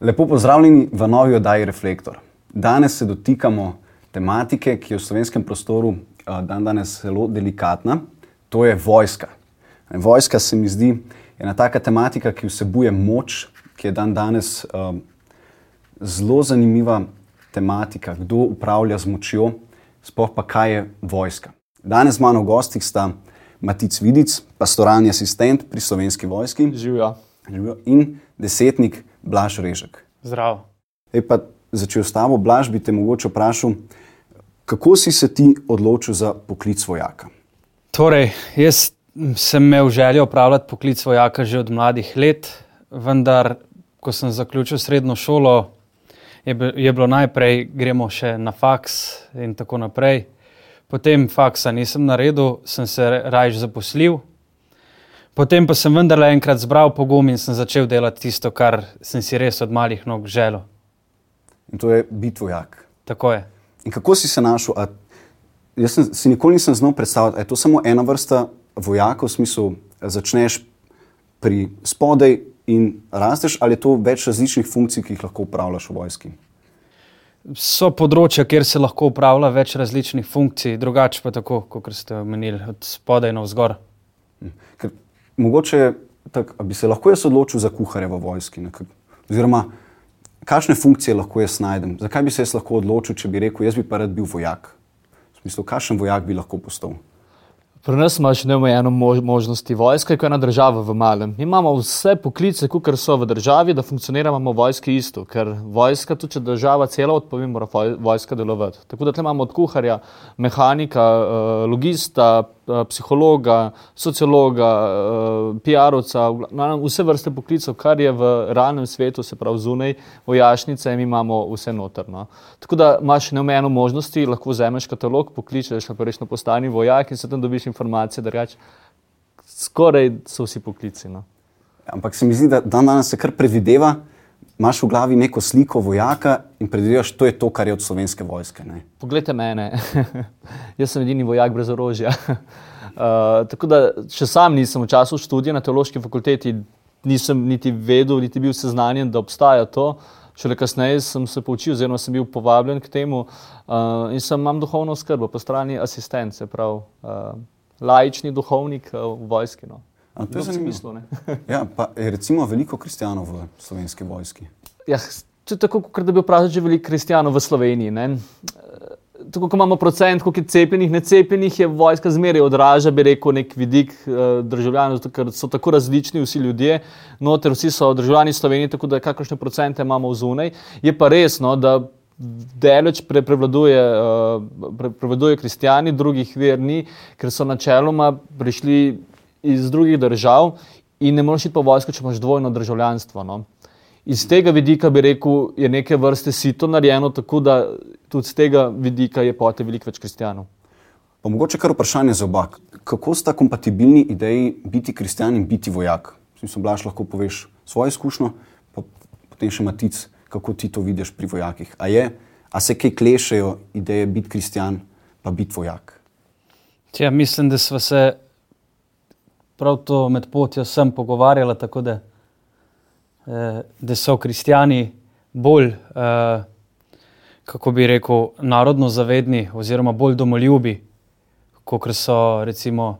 Lepo pozdravljeni v novi oddaji Reflektor. Danes se dotikamo tematike, ki je v slovenskem prostoru eh, dan danes zelo delikatna, to je vojska. Vojska se mi zdi ena taka tematika, ki vsebuje moč, ki je dan danes um, zelo zanimiva tematika, kdo upravlja z močjo, sploh pa kaj je vojska. Danes z mano v gostih sta Matic Vidic, pastoralni asistent pri slovenski vojski. Živijo. In desetnik Blaž Režek. Zdravo. Ej, pa začel s tabo, Blaž, bi te mogoče vprašal, kako si se ti odločil za poklic vojaka? Torej, jaz sem imel željo opravljati poklic vojaka že od mladih let, vendar, ko sem zaključil srednjo šolo, je, je bilo najprej, gremo še na faks in tako naprej. Potem faksa nisem naredil, sem se raje zaposlil. Potem pa sem vendarle enkrat zbral pogum in sem začel delati tisto, kar sem si res od malih nog želel. In to je biti vojak. Tako je. In kako si se našel? A, jaz sem, si nikoli nisem znal predstavljati, da je to samo ena vrsta vojaka, v smislu, začneš pri spodaj in rasteš, ali je to več različnih funkcij, ki jih lahko upravljaš v vojski. So področja, kjer se lahko upravlja več različnih funkcij, drugače pa tako, kot ste omenili, od spodaj na vzgor. Ker, mogoče tak, bi se lahko jaz odločil za kuharja v vojski. Ne? Oziroma, kakšne funkcije lahko jaz najdem? Zakaj bi se jaz lahko odločil, če bi rekel, jaz bi pa rad bil vojak? V smislu, kakšen vojak bi lahko postal? Pri nas imaš neomejeno možnosti. Vojska je kot ena država v malem. Mi imamo vse poklice, kot so v državi, da funkcioniramo v vojski isto, ker vojska, tudi če država celo odpovem, mora vojska delovati. Tako da imamo od kuharja, mehanika, eh, logista, psihologa, sociologa, eh, PR-ovca, vse vrste poklicov, kar je v realnem svetu, se pravi zunaj, vojašnice, mi imamo vse notrno. Tako da imaš neomejeno možnosti, lahko vzameš katalog, pokličeš, pa rečeš, postani vojak in se tam dobiš informacije, da reč, skoraj so vsi poklici. No. Ampak se mi zdi, da dan danes se kar predvideva, imaš v glavi neko sliko vojaka in predvidevaš, to je to, kar je od slovenske vojske. Ne? Poglejte mene, jaz sem edini vojak brez orožja. Uh, tako da, če sam nisem v času študija na teološki fakulteti, nisem niti vedel, niti bil seznanjen, da obstaja to. Šele kasneje sem se poučil, oziroma sem bil povabljen k temu uh, in sem imam duhovno skrbo po strani asistence, prav uh, laični duhovnik uh, v vojski. No. To je zanimivo. ja, pa je recimo veliko kristijanov v slovenski vojski. Ja, to je tako, kot da bi vprašali, že veliko kristijanov v Sloveniji. Ne? Tako kot imamo procent, koliko je cepljenih, necepljenih, je vojska zmeraj odraža, bi rekel, nek vidik uh, državljanov, zato, ker so tako različni vsi ljudje, noter vsi so državljani Slovenije, tako da kakšne procente imamo v zunaj. Je pa resno, da deleč pre, prevladuje, pre, prevladuje kristijani, drugih ver ni, ker so načeloma prišli iz drugih držav in ne moreš iti po vojsko, če imaš dvojno državljanstvo. No? Iz tega vidika bi rekel, je neke vrste sito narejeno, tako da tudi z tega vidika je pote veliko več kristijanov. Pa mogoče kar vprašanje za oba. Kako sta kompatibilni ideji biti kristijan in biti vojak? Mislim, da lahko poveš svojo izkušnjo, pa potem še matic, kako ti to vidiš pri vojakih. A, je, a se kaj klešejo ideje biti kristijan, pa biti vojak? Ja, mislim, da smo se prav to med potjo sem pogovarjala, tako da, eh, da so kristijani bolj, eh, kako bi rekel, narodno zavedni oziroma bolj domoljubi, kot so recimo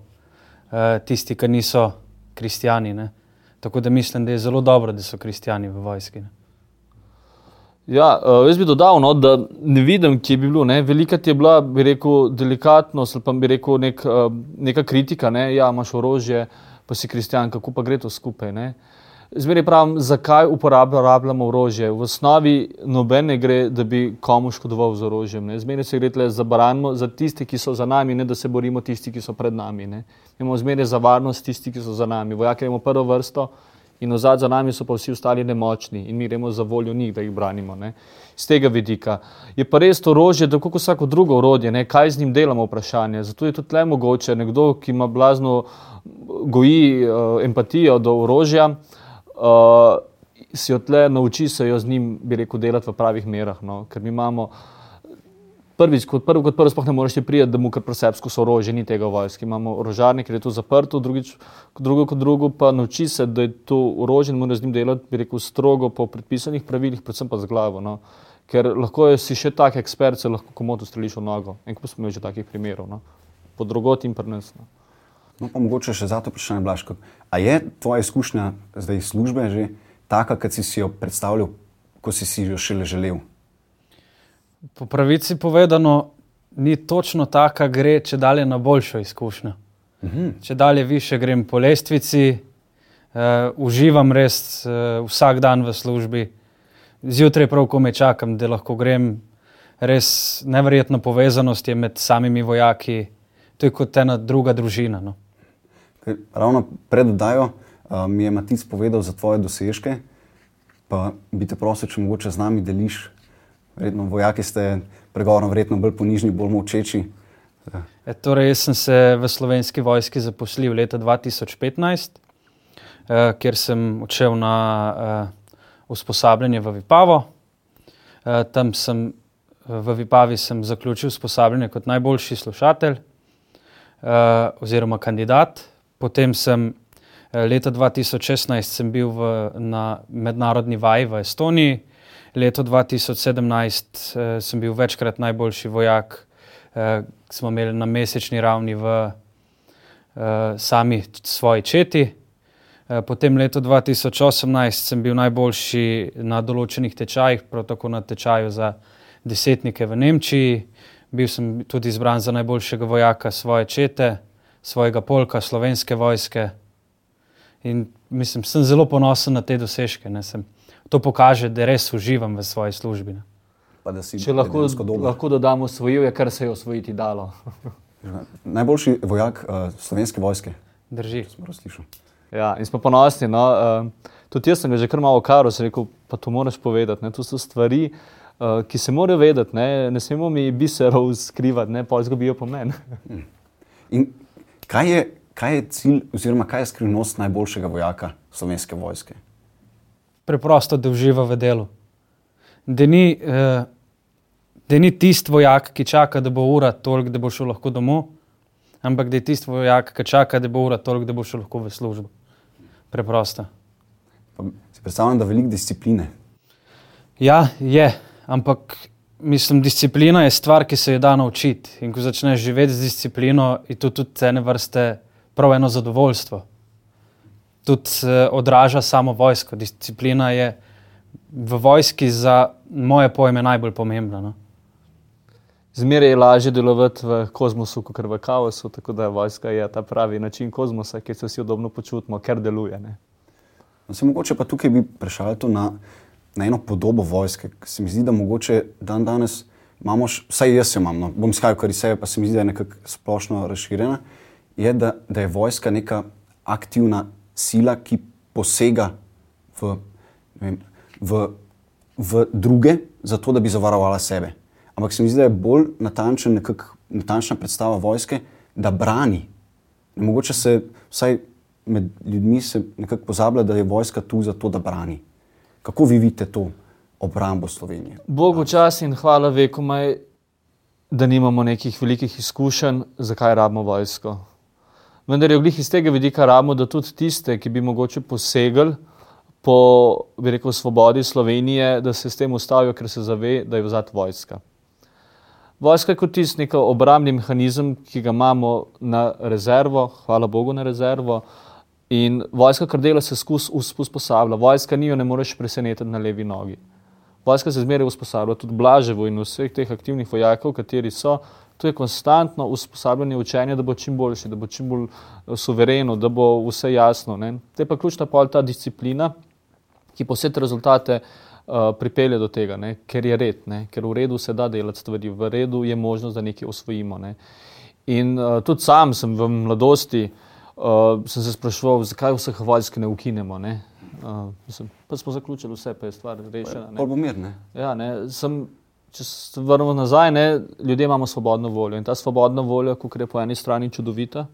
eh, tisti, ki niso kristijani. Ne? Tako da mislim, da je zelo dobro, da so kristijani v vojski. Ne? Ja, uh, jaz bi dodal, no, da ne vidim, kje bi bilo. Ne. Velika je bila, bi rekel, delikatnost ali pa bi rekel nek, uh, neka kritika. Ne. Ja, imaš orožje, pa si kristjan, kako pa gre to skupaj. Ne. Zmeraj pravim, zakaj uporabljamo orožje. V osnovi noben ne gre, da bi komu škodoval z orožjem. Zmeraj se gre za baranmo, za tiste, ki so za nami, ne da se borimo tisti, ki so pred nami. Ne. Imamo zmeraj za varnost tisti, ki so za nami. Vojaki imamo prvo vrsto in ozad za nami so pa vsi ostali nemočni in mi gremo za voljo njih, da jih branimo. Ne. Z tega vidika. Je pa res to orožje, tako kot vsako drugo orodje, ne, kaj z njim delamo, vprašanje. Zato je tudi le mogoče, nekdo, ki ima blazno goji uh, empatijo do orožja, uh, si odle nauči se jo z njim, bi rekel, delati v pravih merah. No. Ker mi imamo prvič, kot prvo, kot prvo, sploh ne moreš priti, da mu kar presebsko so orožje, ni tega vojske. Imamo orožarnik, ker je to zaprto, drugič, drugo, kot drugo, pa nauči se, da je to orožje in mora z njim delati, bi rekel, strogo po predpisanih pravilih, predvsem pa z glavo. No. Ker lahko je si še tak ekspert, se lahko komodo streliš v nogo. In ko smo imeli že takih primerov, no. po drugot in prnesno. No, pa mogoče še zato vprašanje, Blaško. A je tvoja izkušnja zdaj iz službe že taka, kot si si jo predstavljal, ko si si jo šele želel? Po pravici povedano, ni točno taka, gre če dalje na boljšo izkušnjo. Mhm. Če dalje više grem po lestvici, uh, uživam res uh, vsak dan v službi. Zjutraj prav, ko me čakam, da lahko grem. Res neverjetna povezanost je med samimi vojaki, to je kot ena druga družina. No. Ker Ravno pred oddajo uh, mi je Matic povedal za tvoje dosežke, pa bi te prosil, če mogoče z nami deliš. Verjetno vojaki ste pregovorom verjetno bolj ponižni, bolj močeči. E, torej, jaz sem se v slovenski vojski zaposlil leta 2015, eh, kjer sem odšel na eh, usposabljanje v Vipavo. Eh, tam sem v Vipavi sem zaključil usposabljanje kot najboljši slušatelj eh, oziroma kandidat. Potem sem eh, leta 2016 sem bil v, na mednarodni vaji v Estoniji, leto 2017 eh, sem bil večkrat najboljši vojak, eh, smo imeli na mesečni ravni v eh, sami svoji četi. Eh, Potem leto 2018 sem bil najboljši na določenih tečajih, prav tako na tečaju za desetnike v Nemčiji. Bil sem tudi izbran za najboljšega vojaka svoje čete, svojega polka, slovenske vojske. In mislim, sem zelo ponosen na te dosežke. Ne, sem, to kaže, da res uživam v svoji službi. Ne. Pa da si Če lahko, lahko dodamo, osvojil je, kar se je osvojiti dalo. Najboljši vojak uh, slovenske vojske, Drži. Ja, in smo ponosni. No, uh, tudi jaz sem ga že kar malo karo, sem rekel, pa to moraš povedati. Ne, to so stvari, uh, ki se morajo vedeti. Ne, ne smemo mi biserov skrivati, ne, pa izgubijo pomen. In kaj je, kaj je cilj, oziroma kaj je skrivnost najboljšega vojaka slovenske vojske? Preprosto, da uživa v delu. Da ni, eh, da ni tisti vojak, ki čaka, da bo ura toliko, da bo šel lahko domov, ampak da je tisti vojak, ki čaka, da bo ura toliko, da bo šel lahko v službo. Preprosto. Pa si predstavljam, da je veliko discipline. Ja, je, ampak mislim, disciplina je stvar, ki se jo da naučiti. In ko začneš živeti z disciplino, je to tudi ene vrste prav eno zadovoljstvo. Tudi eh, odraža samo vojsko. Disciplina je v vojski za moje pojme najbolj pomembna. No? Zmeraj je lažje delovati v kozmosu, kot v kaosu, tako da vojska je ta pravi način kozmosa, kjer se vsi udobno počutimo, ker deluje. Ne. No, se mogoče pa tukaj bi prešal to na, na eno podobo vojske. ker Se mi zdi, da mogoče dan danes imamo, š- vsaj jaz jo imam, no, bom skajal kar iz sebe, pa se mi zdi, da je nekako splošno razširjena, je, da, da je vojska neka aktivna sila, ki posega v, ne vem, v, v druge, zato da bi zavarovala sebe. Ampak se mi zdi, da je bolj natančen, nekak, natančna predstava vojske, da brani. Mogoče se vsaj med ljudmi nekako pozablja, da je vojska tu zato, da brani. Kako vi vidite to obrambo Slovenije? Bogu čas in hvala vekomaj, da nimamo nekih velikih izkušenj, zakaj rabimo vojsko. Vendar je oglih iz tega vidika rabimo, da tudi tiste, ki bi mogoče posegli po, rekel, svobodi Slovenije, da se s tem ustavijo, ker se zave, da je vzad vojska. Vojska je kot tisti neki obrambni mehanizem, ki ga imamo na rezervo, hvala Bogu na rezervo. In vojska, kar dela, se skus usposablja. Vojska ni jo ne moreš presenetiti na levi nogi. Vojska se zmeraj usposablja, tudi Blaževo in vseh teh aktivnih vojakov, kateri so. To je konstantno usposabljanje učenja, da bo čim boljši, da bo čim bolj eh, suvereno, da bo vse jasno. Ne. Te pa ključna pol ta disciplina, ki pa vse te rezultate uh, pripelje do tega, ne, ker je red, ne, ker v redu se da delati stvari, v redu je možnost, da nekaj osvojimo. Ne. In uh, tudi sam sem v mladosti uh, sem se spraševal, zakaj vseh vojsk ne ukinemo. Ne. Uh, mislim, pa smo zaključili vse, pa je stvar rešena. ne. Pol bo mir, ne? Ja, ne, sem, če se vrnemo nazaj, ne, ljudje imamo svobodno voljo in ta svobodna volja, ko je po eni strani čudovita,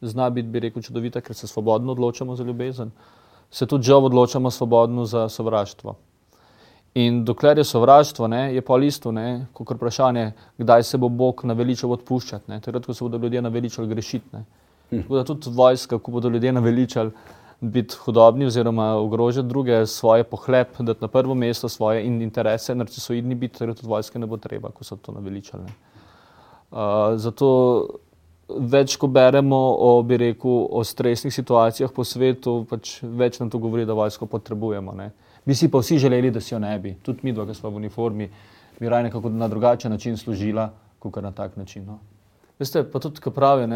zna biti, bi rekel, čudovita, ker se svobodno odločamo za ljubezen, se tudi žal odločamo svobodno za sovraštvo. In dokler je sovraštvo, ne, je pa isto, kot vprašanje, kdaj se bo Bog naveličal odpuščati. Takrat, ko se bodo ljudje naveličali grešiti. Hm. Tako da tudi vojska, ko bodo ljudje naveličali biti hudobni oziroma ogrožati druge, svoje pohlep, da na prvo mesto svoje in interese, narcisoidni biti, torej tudi vojske ne bo treba, ko so to naveličali. Uh, zato več, ko beremo o, bi rekel, o stresnih situacijah po svetu, pač več nam to govori, da vojsko potrebujemo. Ne. Bi si pa vsi želeli, da si jo ne bi. Tudi mi, ki smo v uniformi, bi raje nekako na drugačen način služila, kot na tak način. No. Veste, pa tudi, ko pravijo,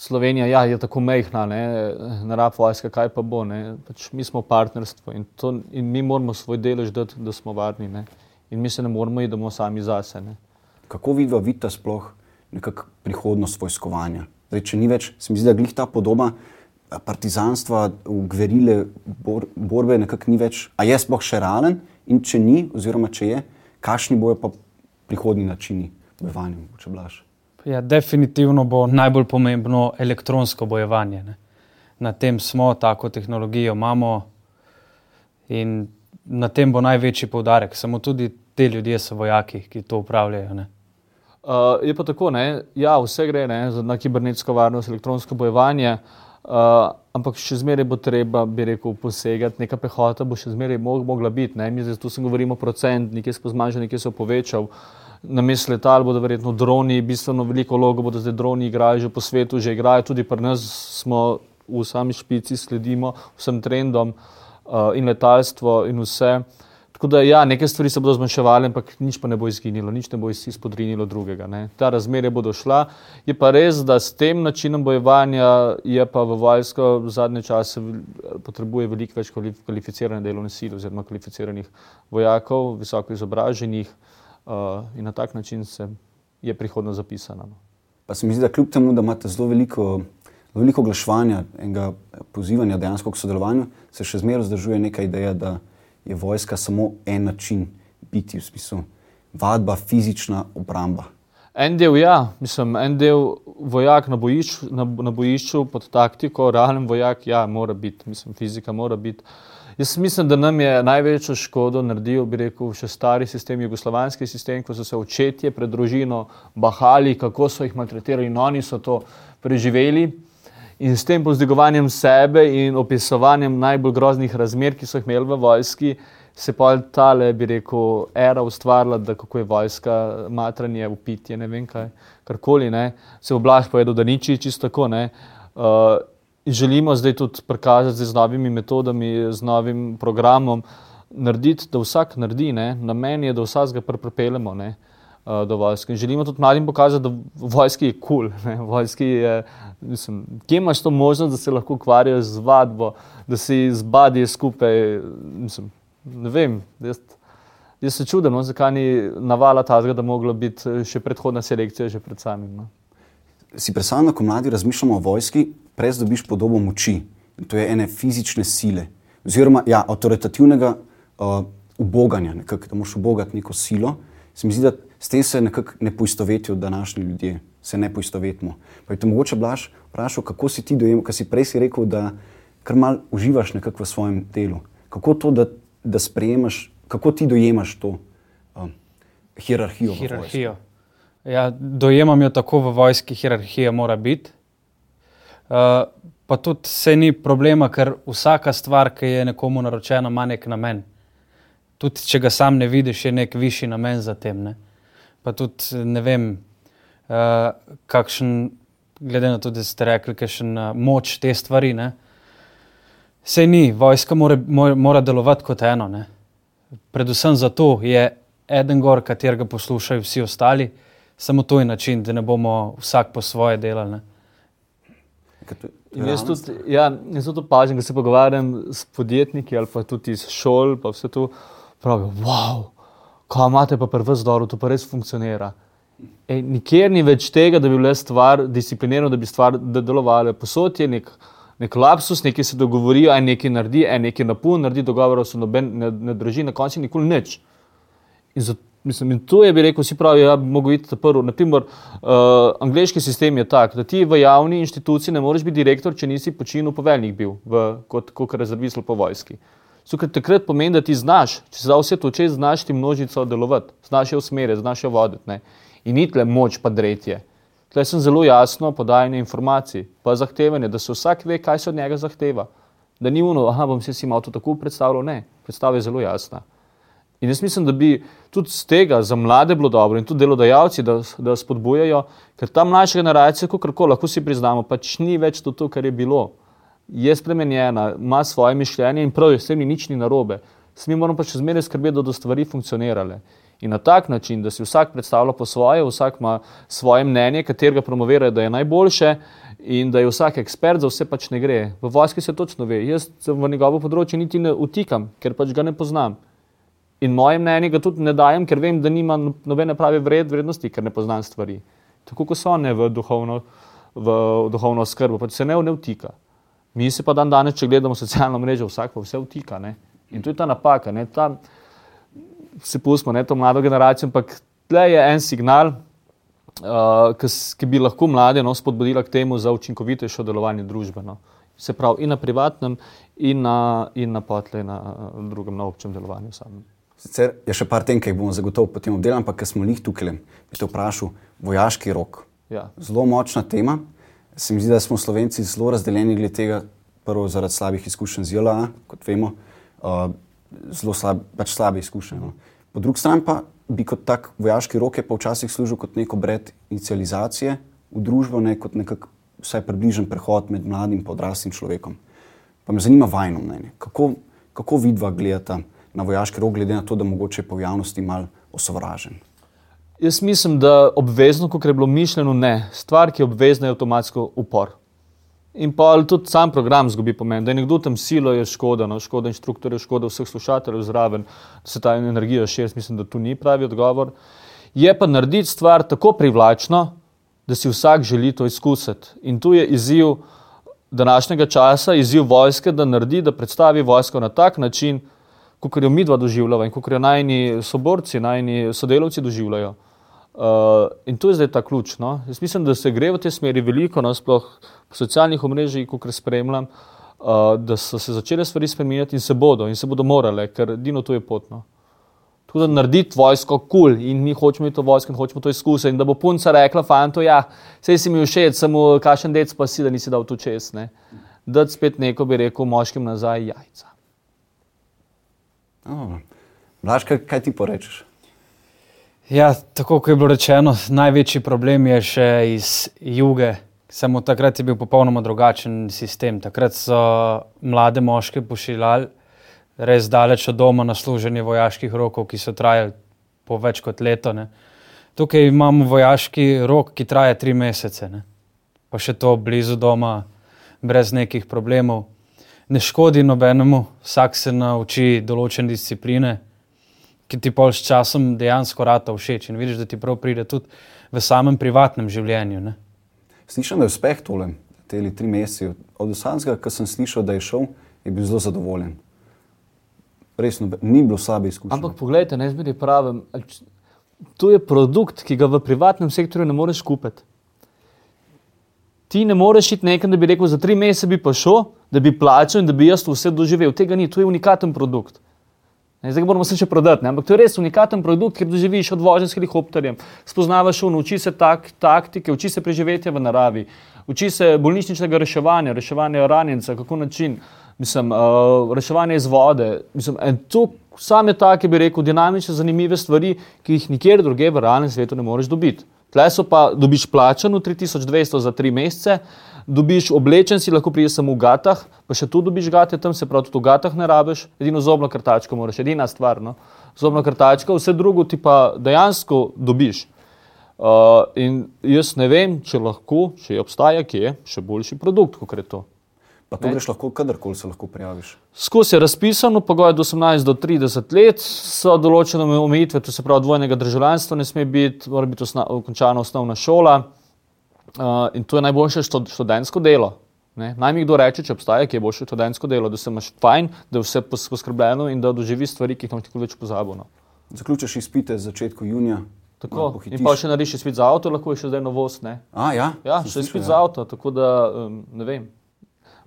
Slovenija ja, je tako mehna, ne, ne rab vojska, kaj pa bo. Pač mi smo partnerstvo in, to, in mi moramo svoj delež dati, da smo varni. Ne. In mi se ne moramo bomo sami zase. Ne. Kako vidite sploh nekako prihodnost vojskovanja? Zdaj, če ni več, se mi zdi, da glih ta podoba partizanstva, gverile, bor, borbe, nekako ni več. A je sploh še realen in če ni, oziroma če je, kakšni bojo pa prihodni načini bojevanja, če blaš? Ja, definitivno bo najbolj pomembno elektronsko bojevanje. Ne. Na tem smo, tako tehnologijo imamo in na tem bo največji poudarek. Samo tudi te ljudje so vojaki, ki to upravljajo. Uh, je pa tako, da ja, vse gre ne, za kibernetsko varnost, elektronsko bojevanje, uh, ampak še zmeraj bo treba, bi rekel, posegati. Neka pehota bo še zmeraj mogla biti. Mi zdaj tu govorimo o procent, nekje smo zmanjšali, nekje so povečali na mestu letal bodo verjetno droni, bistveno veliko vlogo bodo zdaj droni igrali že po svetu, že igrajo tudi pri nas, smo v sami špici, sledimo vsem trendom uh, in letalstvo in vse. Tako da, ja, neke stvari se bodo zmanjševale, ampak nič pa ne bo izginilo, nič ne bo izpodrinilo drugega. Ne. Ta razmerja bodo šla. Je pa res, da s tem načinom bojevanja je pa v vojsko v zadnje čase potrebuje veliko več kvalificirane delovne sile oziroma kvalificiranih vojakov, visoko izobraženih. Uh, in na tak način se je prihodnost zapisana. No. Pa se mi zdi, da kljub temu, da imate zelo veliko, veliko oglaševanja in pozivanja dejansko k sodelovanju, se še zmeraj zdržuje neka ideja, da je vojska samo en način biti, v smislu vadba, fizična obramba. En del, ja, mislim, en del vojak na bojišču, na, na bojišču pod taktiko, realen vojak, ja, mora biti, mislim, fizika mora biti. Jaz mislim, da nam je največjo škodo naredil, bi rekel, še stari sistem, jugoslovanski sistem, ko so se očetje pred družino bahali, kako so jih maltretirali in oni so to preživeli. In s tem pozdigovanjem sebe in opisovanjem najbolj groznih razmer, ki so jih imeli v vojski, se pa ta le, bi rekel, era ustvarila, da kako je vojska, matranje, upitje, ne vem kaj, karkoli, ne. Se oblah povedal, da niči čisto tako. Uh, želimo zdaj tudi prikazati z novimi metodami, z novim programom, narediti, da vsak naredi, ne? namen je, da vsakega pripeljemo do vojske. In želimo tudi mladim pokazati, da vojski je kul, cool, vojski je, mislim, kje imaš to možnost, da se lahko ukvarjajo z vadbo, da si zbadijo skupaj. Mislim, ne vem, jaz, jaz se čudim, no, zakaj ni navala tazga, da mogla biti še predhodna selekcija, že pred samim. No. Si predstavljam, ko mladi razmišljamo o vojski, prej dobiš podobo moči. To je ene fizične sile, oziroma ja, avtoritativnega uh, uboganja, nekak, da moš ubogati neko silo. Se mi zdi, da s tem se nekako ne poistovetijo današnji ljudje, se ne poistovetimo. Pa je to mogoče blaž vprašal, kako si ti dojemal, kar si prej si rekel, da kar mal uživaš nekako v svojem delu. Kako to, da, da sprejemaš, kako ti dojemaš to uh, hierarhijo? Hierarhijo. Ja, dojemam jo tako v vojski, hierarhija mora biti. Uh, pa tudi se ni problema, ker vsaka stvar, ki je nekomu naročena, ima nek namen. Tudi če ga sam ne vidiš, je nek višji namen za tem. Ne? Pa tudi ne vem, uh, kakšen, glede na to, da ste rekli, kakšen uh, moč te stvari. Ne? Sej ni, vojska mora, mora, mora delovati kot eno. Ne? Predvsem zato je eden gor, katerega poslušajo vsi ostali, samo to je način, da ne bomo vsak po svoje delali. Ne? Jaz tudi, ja, jaz tudi opazim, da se pogovarjam s podjetniki ali pa tudi iz šol, pa vse to pravijo, wow, kaj imate pa prvo zdoro, to pa res funkcionira. Ej, nikjer ni več tega, da bi bila stvar disciplinirana, da bi stvar delovala. Posod je nek, nek lapsus, nekaj se dogovorijo, en nekaj naredi, en nekaj napun, naredi dogovor, se noben ne, ne drži, na koncu nikoli nič. In zato Mislim, in to je, bi rekel, si pravi, da ja, bi mogel biti prvi. Naprimer, uh, angliški sistem je tak, da ti v javni inštituciji ne moreš biti direktor, če nisi počinil poveljnik bil, v, kot, kot rezervist po vojski. Ker takrat pomeni, da ti znaš, če se da vse to čez, znaš ti množico delovati, znaš jo usmeriti, znaš jo voditi. Ne? In ni tle moč pa dretje. Tle sem zelo jasno podajanje informacij, pa zahtevanje, da se vsak ve, kaj se od njega zahteva. Da ni uno, aha, bom se si malo to tako predstavljal. Ne, predstava je zelo jasna. In jaz mislim, da bi tudi z tega za mlade bilo dobro in tudi delodajalci, da, da spodbujajo, ker ta mlajša generacija, kako lahko si priznamo, pač ni več to, to, kar je bilo. Je spremenjena, ima svoje mišljenje in prav, s tem ni nič ni narobe. Mi moramo pa še zmeraj skrbeti, da bodo stvari funkcionirale. In na tak način, da si vsak predstavlja po svoje, vsak ima svoje mnenje, katerega promovira, da je najboljše in da je vsak ekspert, za vse pač ne gre. V vojski se točno ve, jaz v njegovo področje niti ne utikam, ker pač ga ne poznam. In moje mnenje ga tudi ne dajem, ker vem, da nima no-, nobene prave vred, vrednosti, ker ne poznam stvari. Tako kot so one v duhovno, v duhovno skrbo, pač se ne, ne utika. Mi se pa dan danes, če gledamo socialno mrežo, vsak pa vse utika. Ne? In to je ta napaka. Ne? Ta, se pustimo, ne to mlado generacijo, ampak tle je en signal, uh, ki bi lahko mlade no, spodbudila k temu za učinkovitejše delovanje družbe. No. Se pravi, in na privatnem, in na, in na potle, na uh, drugem, na občem delovanju samem. Sicer je še par tem, ki jih bomo zagotovo potem obdelali, ampak ker smo jih tukaj, bi te vprašal, vojaški rok. Ja. Zelo močna tema. Se mi zdi, da smo Slovenci zelo razdeljeni glede tega, prvo zaradi slabih izkušenj z JLA, kot vemo. Uh, zelo slab, pač slabe izkušnje. No. Po drugi strani pa bi kot tak vojaški rok je pa včasih služil kot neko bred inicializacije v družbo, ne kot nekak vsaj približen prehod med mladim in odraslim človekom. Pa me zanima vajno mnenje. Kako, kako vidva gledata na vojaški rok, glede na to, da mogoče po javnosti mal osovražen? Jaz mislim, da obvezno, kot je bilo mišljeno, ne. Stvar, ki je obvezna, je avtomatsko upor. In pa tudi sam program zgubi pomen, da je nekdo tam silo, je škoda, no, škoda inštruktorjev, škoda vseh slušateljev zraven, se ta energija še jaz mislim, da tu ni pravi odgovor. Je pa narediti stvar tako privlačno, da si vsak želi to izkusiti. In tu je izziv današnjega časa, izziv vojske, da naredi, da predstavi vojsko na tak način, kot jo mi dva doživljava in kot jo najni soborci, najni sodelavci doživljajo. Uh, in to je zdaj ta ključ. No? Jaz mislim, da se gre v tej smeri veliko, no, sploh po socialnih omrežjih, kot spremljam, uh, da so se začele stvari spremenjati in se bodo, in se bodo morale, ker Dino to je potno. Da narediti vojsko kul cool in mi hočemo to vojsko in hočemo to izkusiti. In da bo punca rekla, fanto, ja, vse si mi všeč, samo kašen dec pa si, da nisi dal tu čez. Ne? Da spet neko bi rekel moškim nazaj jajca. Oh. Blaž, kaj, kaj ti porečeš? Ja, tako kot je bilo rečeno, največji problem je še iz juge. Samo takrat je bil popolnoma drugačen sistem. Takrat so mlade moške pošiljali res daleč od doma na služenje vojaških rokov, ki so trajali po več kot leto. Ne. Tukaj imamo vojaški rok, ki traja tri mesece, ne. pa še to blizu doma, brez nekih problemov. Ne škodi nobenemu, vsak se nauči določene discipline ki ti pol s časom dejansko rata všeč in vidiš, da ti prav pride tudi v samem privatnem življenju. Ne? Slišim, da je uspeh tole, te tri mesece. Od vsakega, ki sem slišal, da je šel, je bil zelo zadovoljen. Resno, ni bilo slabe izkušnje. Ampak poglejte, ne zmeri pravim. To je produkt, ki ga v privatnem sektorju ne moreš kupiti. Ti ne moreš iti nekam, da bi rekel, za tri mesece bi pa šel, da bi plačal in da bi jaz to vse doživel. Tega ni, to je unikaten produkt. Ne, zdaj moramo se še prodati, ne? ampak to je res unikaten produkt, ker doživiš od vožnje s helikopterjem, spoznavaš šum, uči se tak, taktike, uči se preživetja v naravi, uči se bolnišničnega reševanja, reševanja ranjenca, kako način, mislim, uh, reševanje iz vode. Mislim, to same take, bi rekel, dinamične, zanimive stvari, ki jih nikjer druge v realnem svetu ne moreš dobiti. Tle so pa dobiš plačano 3200 za tri mesece dobiš oblečen, si lahko priješ samo v gatah, pa še tu dobiš gate, tam se pravi, tudi v gatah ne rabiš, edino zobno krtačko moraš, edina stvar. No? Zobno krtačko, vse drugo ti pa dejansko dobiš. Uh, in jaz ne vem, če lahko, če obstaja kje, še boljši produkt, kot je to. Pa to greš lahko kadarkoli se lahko prijaviš. Skozi je razpisano, pogoj od 18 do 30 let, so določene omejitve, to se pravi, dvojnega državljanstva ne sme biti, mora biti osna, končana osnovna šola. Uh, in to je najboljše študentsko delo. Ne? Naj mi kdo reče, če obstaja, ki je boljše študentsko delo, da se imaš fajn, da je vse poskrbljeno in da doživiš stvari, ki jih lahko več pozabimo. Zaključiš izpite z začetku junija. Tako, in pa še narediš izpit za avto, lahko je še zdaj novost. A, ja, ja še izpit za avto, tako da um, ne vem.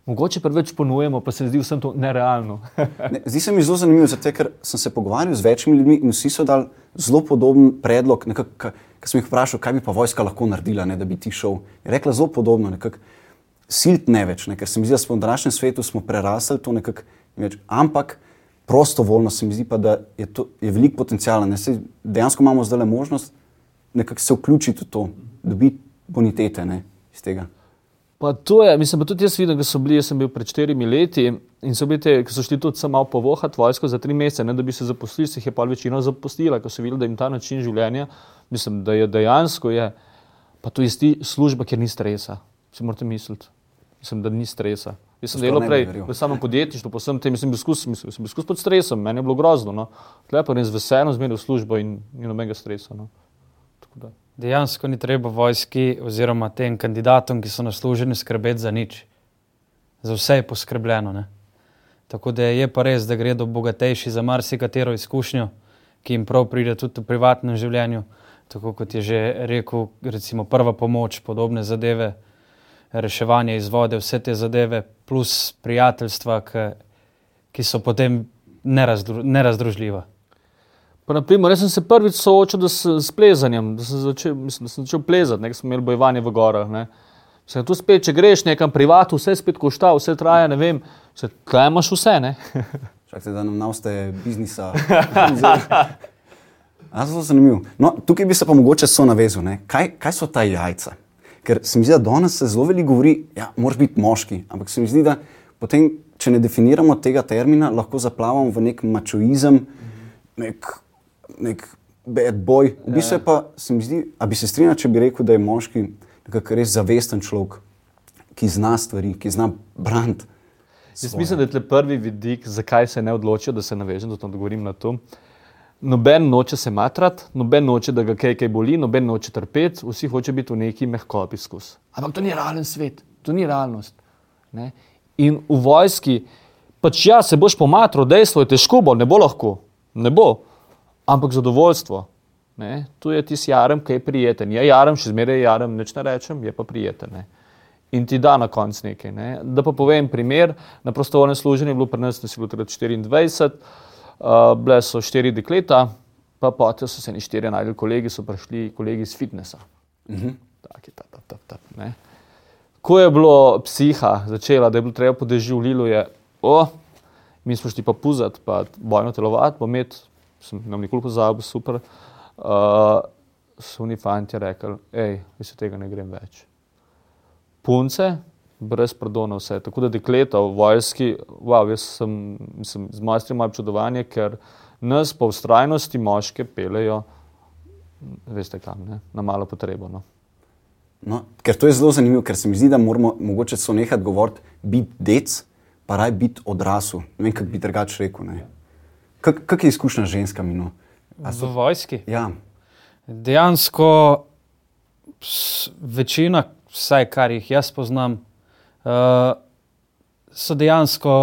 Mogoče preveč ponujemo, pa se zdi vsem to nerealno. Ne, zdi se mi zelo zanimivo, zato, ker sem se pogovarjal z večjimi ljudmi in vsi so dali zelo podoben predlog. Ker sem jih vprašal, kaj bi pa vojska lahko naredila, ne, da bi ti šel. Je rekla zelo podobno, nekako silt ne več, ne, ker se mi zdi, da smo v današnjem svetu prerasli to nekako več. Ampak prostovoljno se mi zdi pa, da je, to, je velik potencial. Dejansko imamo zdaj le možnost nekako se vključiti v to, dobiti bonitete ne, iz tega. Pa to je, mislim, pa tudi jaz vidim, da so bili, jaz sem bil pred štirimi leti in so bili te, ki so šli tudi samo povohati vojsko za tri mesece, ne da bi se zaposlili, se jih je pa večino zapustila, ker so videli, da jim ta način življenja, mislim, da je dejansko je, pa to je isti služba, kjer ni stresa, si morate misliti, mislim, da ni stresa. Jaz sem delal prej v samem podjetništvu, pa sem tem, sem bil skus, mislim, sem bil skus pod stresom, meni je bilo grozno, no. Tlepo res veselo zmeril službo in ni nobenega stresa, no. Tako da. Dejansko ni treba vojski oziroma tem kandidatom, ki so nasluženi, skrbeti za nič. Za vse je poskrbljeno. Ne? Tako da je pa res, da gredo bogatejši za marsikatero izkušnjo, ki jim prav pride tudi v privatnem življenju. Tako kot je že rekel, recimo prva pomoč, podobne zadeve, reševanje iz vode, vse te zadeve, plus prijateljstva, ki, ki so potem nerazdru, nerazdružljiva. Pa, naprimer, jaz sem se prvič soočil s, s plezanjem, da sem začel, mislim, da sem začel plezati, nekaj smo imeli bojevanje v gorah. Ne. Se tu spet, če greš nekam privatno, vse spet košta, vse traja, ne vem, se kaj imaš vse. Čakajte, da nam navste biznisa. Zelo zanimivo. No, tukaj bi se pa mogoče so navezal, kaj, kaj so ta jajca. Ker se mi zdi, da danes se zelo veliko govori, da ja, moraš biti moški. Ampak se mi zdi, da potem, če ne definiramo tega termina, lahko zaplavamo v nek mačoizem, nek nek bad boy. V bistvu pa se mi zdi, da bi se strinjal, če bi rekel, da je moški res zavesten človek, ki zna stvari, ki zna braniti. Jaz mislim, da je prvi vidik, zakaj se ne odločijo, da se navežem, da odgovorim na to. Noben noče se matrati, noben noče, da ga kaj, kaj boli, noben noče trpeti, vsi hoče biti v neki mehkopi skus. Ampak to ni realen svet, to ni realnost. Ne? In v vojski, pač ja, se boš pomatral, dejstvo je težko, bo, ne bo lahko, ne bo ampak zadovoljstvo. Ne? Tu je ti jarem, ki je prijeten. Je jarem, še zmeraj jarem, neč ne rečem, je pa prijeten. Ne? In ti da na koncu nekaj. Ne? Da pa povem primer, na prostovoljnem služenju je bilo pri nas, da si bil takrat 24, uh, bile so štiri dekleta, pa potem so se ni štiri najdel kolegi, so prišli kolegi iz fitnesa. Uh -huh. tak, ta, ta, ta, ta, ne? Ko je bilo psiha začela, da je bilo treba Lilu, je, o, mi smo šli pa puzati, pa bojno telovati, pa imeti sem nam nikoli pozabil, super. Uh, so oni fanti rekli, hej, vi se tega ne grem več. Punce, brez pardona, vse. Tako da dekleta v vojski, wow, jaz sem, sem z mojstrom malo občudovanje, ker nas po ustrajnosti moške pelejo, veste kam, ne? na malo potrebo. No. No, ker to je zelo zanimivo, ker se mi zdi, da moramo mogoče so nehati govoriti, biti dec, pa raj biti odrasel. Ne vem, kako bi drugače rekel. Ne? Kak je izkušnja z ženskami? No? So... V vojski? Ja. Dejansko večina, vsaj kar jih jaz poznam, uh, so dejansko,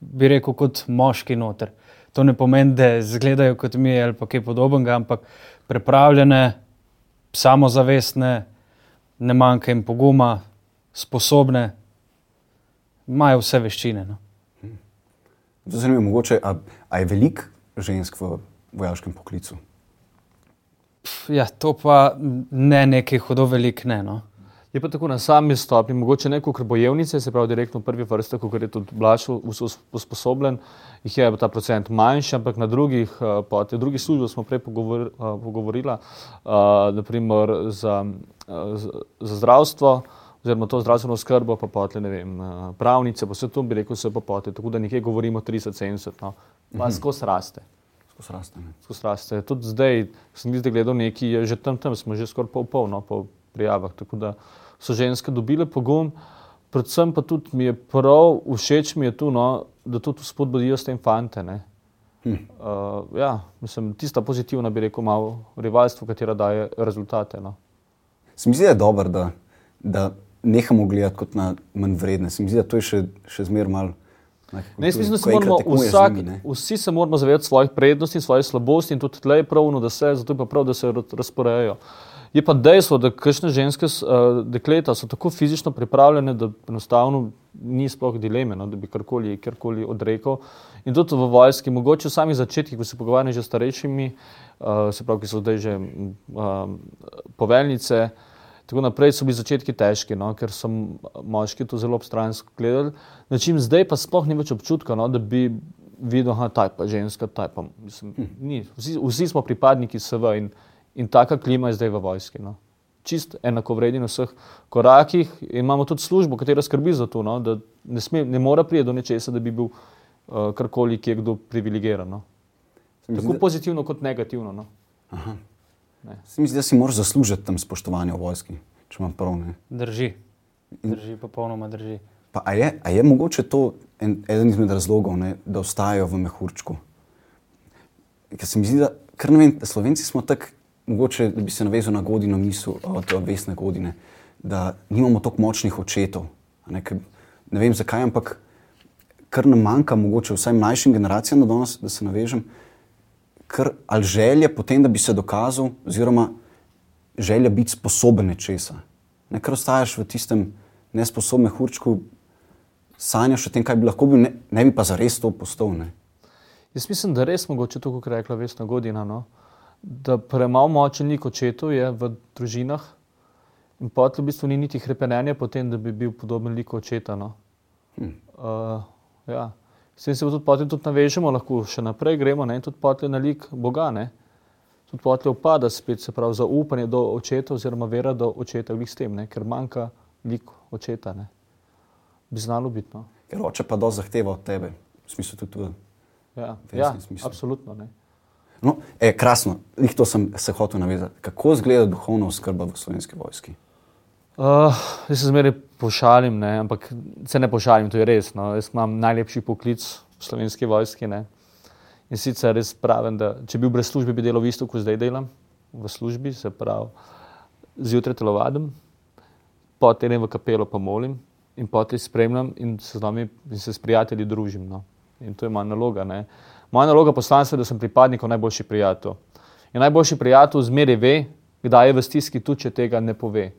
bi rekel, kot moški noter. To ne pomeni, da izgledajo kot mi ali pa kaj podobnega, ampak pripravljene, samozavestne, ne manjka jim poguma, sposobne, imajo vse veščine. No. Zanimivo, mogoče, a, a je veliko žensk v vojaškem poklicu? Ja, to pa ne nekaj hudo velik, ne. No. Je pa tako na sami stopni, mogoče neko, ker bojevnice, se pravi direktno v prvi vrsti, ko je tudi blaž usposobljen, jih je ta procent manjši, ampak na drugih, eh, pa te drugi službe smo prej pogovor, eh, pogovorila, uh, naprimer za, za, za zdravstvo, oziroma to zdravstveno skrbo, pa potle, ne vem, eh, pravnice, pa vse to bi rekel, se pa pote, tako da nekje govorimo 30-70, no, pa mhm. skozi raste. Skozi raste. Skos raste. Tudi zdaj, sem gledal je že tam, tam smo že skoraj pol polno po prijavah, tako da so ženske dobile pogum, predvsem pa tudi mi je prav, všeč mi je tu, no, da tudi spodbudijo s tem fante, ne. Hm. Uh, ja, mislim, tista pozitivna bi rekel malo rivalstvo, katera daje rezultate, no. Se mi zdi, da je dobro, da, da nehamo gledati kot na manj vredne. Se mi zdi, da to je še, še zmeraj malo. Ne, jaz mislim, da se moramo vsak, njimi, vsi se moramo zavedati svojih prednosti in svojih slabosti in tudi tle je pravno, da se, zato je pa prav, da se razporejajo. Je pa dejstvo, da kakšne ženske uh, dekleta so tako fizično pripravljene, da enostavno ni sploh dileme, no, da bi karkoli, karkoli odrekel. In tudi v vojski, mogoče v samih začetkih, ko se pogovarjam že s starejšimi, uh, se pravi, ki so zdaj že um, poveljnice. Tako naprej so bili začetki težki, no, ker so moški to zelo obstransko gledali. Način zdaj pa sploh ni več občutka, no, da bi videl, da je pa ženska, ta pa. Mislim, ni. Vsi, vsi smo pripadniki SV in, in taka klima je zdaj v vojski. No. Čist enako vredi na vseh korakih in imamo tudi službo, katera skrbi za to, no, da ne, sme, ne mora priti do nečesa, da bi bil uh, karkoli, ki je kdo privilegiran. No. Tako pozitivno kot negativno. No. Mislim, da si moraš zaslužiti tam spoštovanje v vojski, če imam prav. Ne? Drži. Drži, popolnoma drži. Pa, a, je, a je mogoče to en, eden izmed razlogov, ne, da ostajajo v mehurčku? Ker se mi zdi, da, vem, da Slovenci smo tako, mogoče da bi se navezal na godino misel od Vesne godine, da nimamo tako močnih očetov. Ne, ker, ne vem zakaj, ampak kar nam manjka, mogoče vsaj mlajšim generacijam, da, danes, da se navežem kar ali želje potem, da bi se dokazal, oziroma želja biti sposoben nečesa. Ne, ker ostaješ v tistem nesposobnem hurčku, sanjaš o tem, kaj bi lahko bil, ne, ne bi pa zares to postal. Ne. Jaz mislim, da res mogoče to, kot je rekla Vesna Godina, no? da premalo močenih očetov je v družinah in potem v bistvu ni niti hrepenenja potem, da bi bil podoben lik očeta. No? Hm. Uh, ja. S tem se tudi potem tudi navežemo, lahko še naprej gremo ne? in tudi potem na lik Boga. Ne? Tudi potem upada spet se pravi zaupanje do očeta oziroma vera do očeta v s tem, ne? ker manjka lik očeta. Ne? Bi znalo biti. No? Ker oče pa do zahteva od tebe, v smislu tudi v ja, ja, absolutno. Ne? No, e, krasno, jih to sem se hotel navezati. Kako izgleda duhovna oskrba v slovenski vojski? Uh, jaz se zmeraj pošalim, ne? ampak se ne pošalim, to je res. No? Jaz imam najlepši poklic v slovenski vojski. Ne? In sicer res pravim, da če bi bil brez službe, bi delal isto, kot zdaj delam v službi, se pravi, zjutraj telovadim, potem v kapelo pa molim in potem spremljam in se z nami in se s prijatelji družim. No? In to je moja naloga. Ne? Moja naloga poslanstva je, da sem pripadnikov najboljši prijatelj. In najboljši prijatelj zmeraj ve, kdaj je v stiski, tudi če tega ne pove.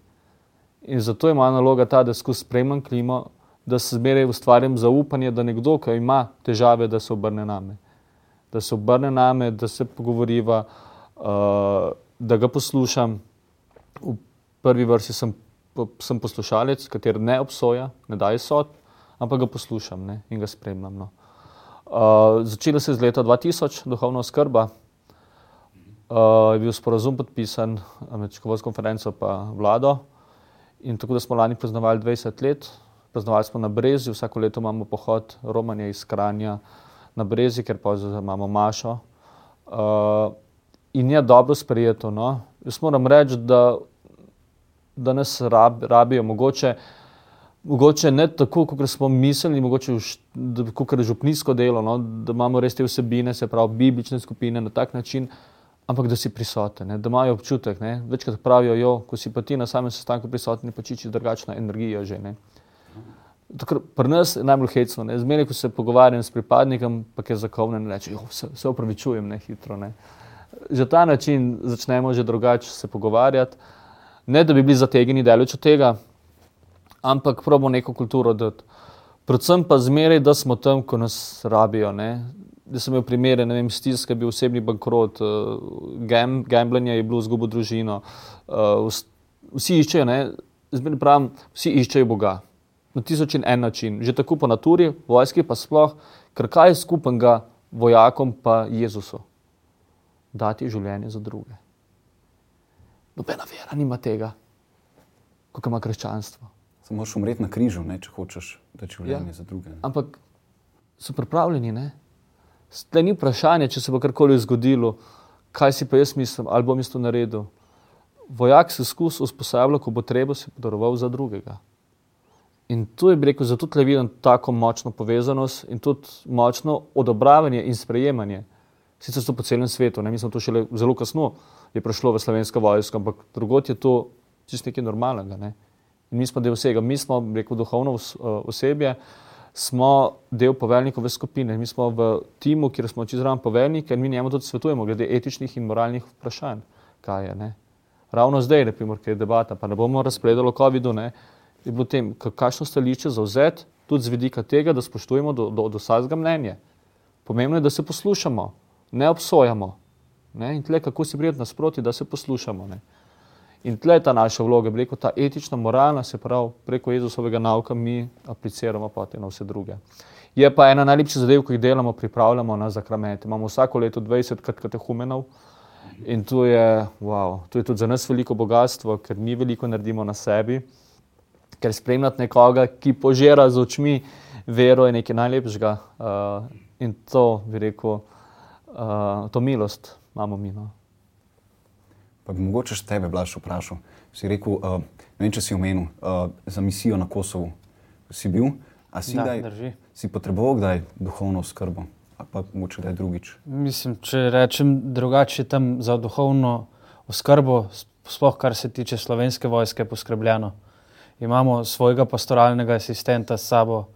In zato je moja naloga ta, da skozi spremljam klimo, da se zmeraj ustvarjam zaupanje, da nekdo, ki ima težave, da se obrne name. Da se obrne name, da se pogovoriva, uh, da ga poslušam. V prvi vrsti sem, sem poslušalec, kater ne obsoja, ne daje sod, ampak ga poslušam ne, in ga spremljam. No. Uh, začelo se je z leta 2000, duhovna oskrba. Uh, je bil sporazum podpisan med Čekovsko konferenco in vlado. In tako da smo lani praznovali 20 let, praznovali smo na Brezi, vsako leto imamo pohod Romanja iz Kranja na Brezi, ker pa imamo Mašo. Uh, in je dobro sprejeto. No? Jaz moram reči, da, da nas rab, rabijo mogoče. Mogoče ne tako, kot smo mislili, mogoče kot je župnijsko delo, no, da imamo res te vsebine, se pravi, biblične skupine na tak način, ampak da si prisoten, ne, da imajo občutek. Ne. Večkrat pravijo, jo, ko si pa ti na samem sestanku prisoten, pa čiči drugačna energija. Že, Pri nas je najbolj hecno. Zmeraj, ko se pogovarjam s pripadnikom, pa je zakovnen, reče, se, se upravičujem, ne hitro. Ne. Že ta način začnemo že drugače se pogovarjati. Ne, da bi bili zategnjeni daleč od tega, ampak probamo neko kulturo dati. Predvsem pa zmeraj, da smo tam, ko nas rabijo. Ne da sem imel primere, ne vem, stiska, bil osebni bankrot, uh, gam, gambljanje je bilo zgubo družino. Uh, vsi iščejo, ne, zmeraj pravim, vsi iščejo Boga. Na tisoč in en način, že tako po naturi, vojski pa sploh, ker kaj je skupnega vojakom pa Jezusu? Dati življenje za druge. Nobena vera nima tega, kot ima krščanstvo. Samo moraš umreti na križu, ne, če hočeš dati življenje ja. za druge. Ne. Ampak so pripravljeni, ne? Zdaj ni vprašanje, če se bo karkoli zgodilo, kaj si pa jaz mislim, ali bom isto naredil. Vojak se skus usposablja, ko bo treba se podaroval za drugega. In tu je rekel, zato tle vidim tako močno povezanost in tudi močno odobravanje in sprejemanje. Sicer so po celem svetu, ne mislim, to šele zelo kasno je prišlo v slovensko vojsko, ampak drugot je to čisto nekaj normalnega. Ne? In mi smo del vsega, mi smo, rekel, duhovno osebje. Uh, smo del poveljnikove skupine. Mi smo v timu, kjer smo čisto zraven poveljnika in mi njemu tudi svetujemo glede etičnih in moralnih vprašanj. Kaj je, ne? Ravno zdaj, ki je debata, pa ne bomo razpredali o COVID-u, je bilo tem, kakšno stališče zauzeti tudi z vidika tega, da spoštujemo do, do, do vsakega mnenja. Pomembno je, da se poslušamo, ne obsojamo. Ne? In tle, kako si prijeti nasproti, da se poslušamo. Ne? In tle je ta naša vloga, preko ta etična, moralna, se pravi, preko Jezusovega nauka mi apliciramo potem na vse druge. Je pa ena najlepših zadev, ko jih delamo, pripravljamo na zakramente. Imamo vsako leto 20 katehumenov in to je, wow, to je tudi za nas veliko bogatstvo, ker mi veliko naredimo na sebi, ker spremljati nekoga, ki požira z očmi vero, je nekaj najlepšega. Uh, in to, bi rekel, uh, to milost imamo mi. No. Pa bi mogoče še tebe, Blaž, vprašal. Si rekel, uh, ne vem, če si omenil uh, za misijo na Kosovu. Si bil, a si, Da, kdaj, drži. si potreboval kdaj duhovno skrbo, ali pa mogoče kdaj drugič. Mislim, če rečem drugače, je tam za duhovno oskrbo, sploh kar se tiče slovenske vojske, poskrbljeno. Imamo svojega pastoralnega asistenta s sabo,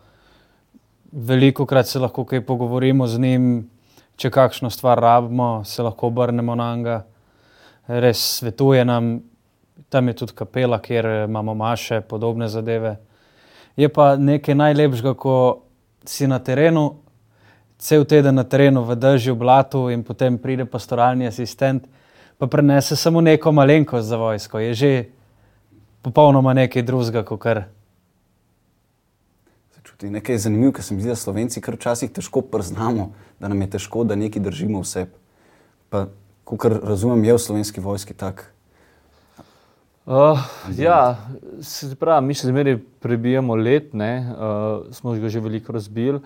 veliko krat se lahko kaj pogovorimo z njim, če kakšno stvar rabimo, se lahko obrnemo na njega. Res svetuje nam, tam je tudi kapela, kjer eh, imamo maše, podobne zadeve. Je pa nekaj najlepšega, ko si na terenu, cel teden na terenu v dežju, blatu in potem pride pastoralni asistent, pa prenese samo neko malenkost za vojsko. Je že popolnoma nekaj drugega, kot kar. Čuti nekaj zanimivo, ker se mi zdi, da Slovenci kar včasih težko priznamo, da nam je težko, da nekaj držimo v sebi. Pa, kot razumem, je v slovenski vojski tak. Uh, ja, se pravi, mi še zmeraj prebijamo let, ne, uh, smo ga že veliko razbili,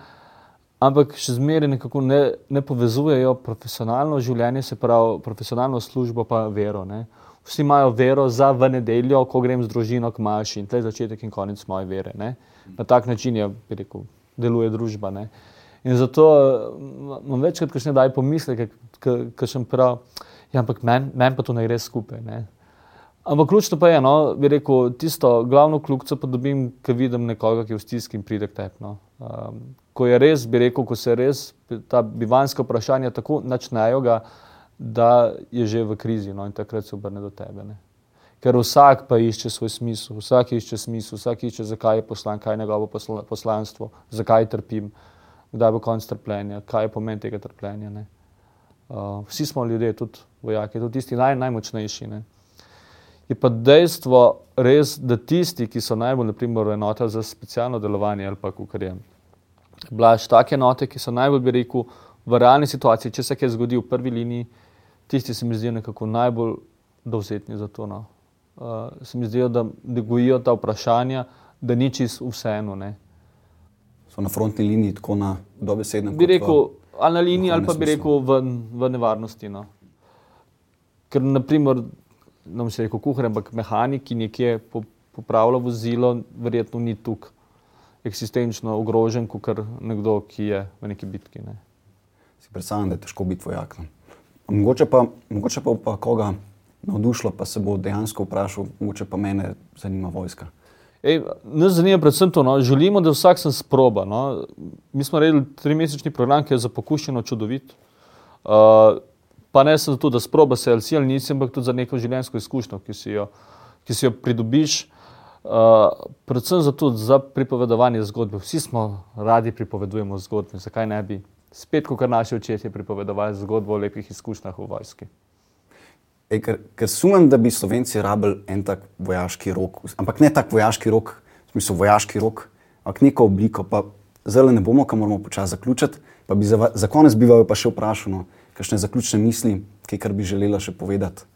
ampak še zmeraj nekako ne, ne povezujejo profesionalno življenje, se pravi profesionalno službo pa vero. Ne. Vsi imajo vero za v nedeljo, ko grem z družino k maši in to je začetek in konec moje vere. Ne. Na tak način je, bi rekel, deluje družba. Ne. In zato eh, imam večkrat, ko še ne daj pomisleke, ker sem prav, ja, ampak meni men pa to ne gre skupaj. Ne. Ampak ključno pa je, no, bi rekel, tisto glavno kljubico pa dobim, ko vidim nekoga, ki je v stiski in pride k tebi. No. Um, ko je res, bi rekel, ko se res ta bivanska vprašanja tako načnejo, ga, da je že v krizi no, in takrat se obrne do tebe. Ne. Ker vsak pa išče svoj smisel, vsak išče smisel, vsak išče, zakaj je poslan, kaj je njegovo posla, poslanstvo, zakaj trpim, kdaj bo konc trpljenja, kaj je pomen tega trpljenja. Ne. Uh, vsi smo ljudje, tudi vojaki, tudi tisti naj, najmočnejši. Ne. Je pa dejstvo res, da tisti, ki so najbolj, naprimer, enote za specialno delovanje ali pa kar je. Blaž, take enote, ki so najbolj, bi rekel, v realni situaciji, če se kaj zgodi v prvi liniji, tisti se mi zdijo nekako najbolj dovzetni za to. No. Uh, se mi zdijo, da, gojijo ta vprašanja, da ni čisto vseeno. Ne. So na frontni liniji tako na dobesednem. Bi rekel, ali na liniji, ali pa bi rekel v, v nevarnosti. No. Ker, naprimer, ne bom se rekel kuhar, ampak mehanik, ki nekje po- popravlja vozilo, verjetno ni tukaj eksistenčno ogrožen, kot nekdo, ki je v neki bitki. Ne. Si predstavljam, da je težko biti vojak. no. Mogoče pa, mogoče pa, pa koga navdušilo, pa se bo dejansko vprašal, mogoče pa mene zanima vojska. Nas zanima predvsem to, no, želimo, da vsak sem sproba. No. Mi smo naredili trimesečni program, ki je za pokušeno čudovit. Uh, pa ne samo zato, da sproba se ali si ali nisi, ampak tudi za neko življenjsko izkušnjo, ki si jo, ki si jo pridobiš. Uh, predvsem zato, za pripovedovanje zgodbe. Vsi smo radi pripovedujemo zgodbe, zakaj ne bi spet, kot naši očetje, pripovedovali zgodbo o lepih izkušnjah v vojski. Ej, ker, ker sumem, da bi Slovenci rabili en tak vojaški rok, ampak ne tak vojaški rok, v smislu vojaški rok, ampak neko obliko. Zdaj ne bomo, kam moramo počasi zaključiti. Pa bi za, za konec bi vaju pa še vprašal, no, kakšne zaključne misli, kaj kar bi želela še povedati,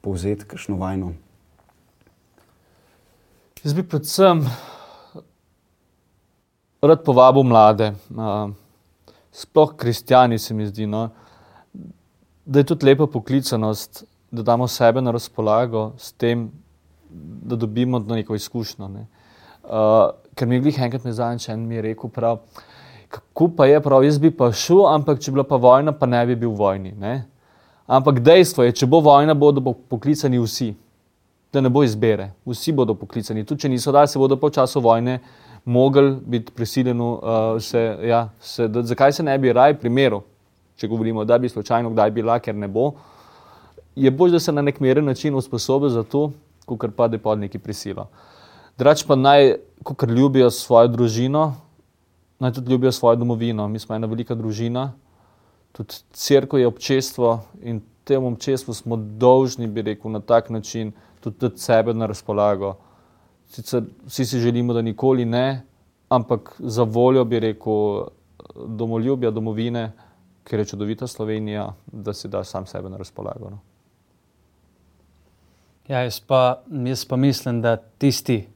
povzeti, kakšno vajno. Jaz bi predvsem rad povabil mlade, uh, sploh kristijani, se mi zdi, no, da je tudi lepa poklicanost, da damo sebe na razpolago s tem, da dobimo neko izkušnjo. Ne. Uh, ker mi je glih enkrat me zadnjič en mi je rekel, prav, kako pa je prav, jaz bi pa šel, ampak če bi bila pa vojna, pa ne bi bil v vojni. Ne. Ampak dejstvo je, če bo vojna, bodo bo poklicani vsi da ne bo izbere. Vsi bodo poklicani, tudi če niso dali, se bodo po času vojne mogli biti prisiljeni. Uh, se, ja, se, da, zakaj se ne bi raj primeru, če govorimo, da bi slučajno kdaj bila, ker ne bo, je bolj, da se na nek meren način usposobi za to, kot pa da je pod neki prisilo. Drugač pa naj, kot ljubijo svojo družino, naj tudi ljubijo svojo domovino. Mi smo ena velika družina, tudi crkva je občestvo in temu občestvu smo dolžni, bi rekel, na tak način tudi dati sebe na razpolago. Sicer vsi si želimo, da nikoli ne, ampak za voljo bi rekel domoljubja, domovine, ker je čudovita Slovenija, da si da sam sebe na razpolago. No. Ja, jaz, pa, jaz pa mislim, da tisti,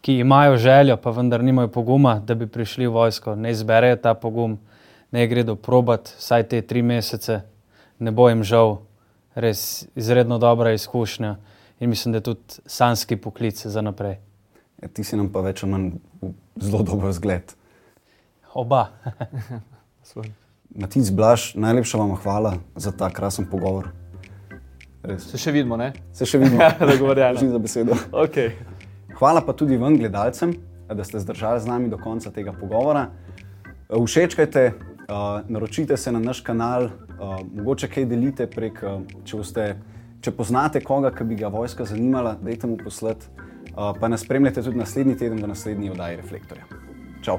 ki imajo željo, pa vendar nimajo poguma, da bi prišli v vojsko, ne izberejo ta pogum, ne gredo probat vsaj te tri mesece, ne bo jim žal, res izredno dobra izkušnja in mislim, da je tudi sanski poklic za naprej. Ja, ti si nam pa več ali manj zelo dober zgled. Oba. Matic Blaž, najlepša vam hvala za ta krasen pogovor. Res. Se še vidimo, ne? Se še vidimo, da govorimo. za besedo. Okay. Hvala pa tudi vam, gledalcem, da ste zdržali z nami do konca tega pogovora. Všečkajte, uh, naročite se na naš kanal, uh, mogoče kaj delite prek, če, boste, če poznate koga, ki bi ga vojska zanimala, dajte mu poslati. Pa nas spremljate tudi naslednji teden v naslednji oddaji Reflektorja. Čau!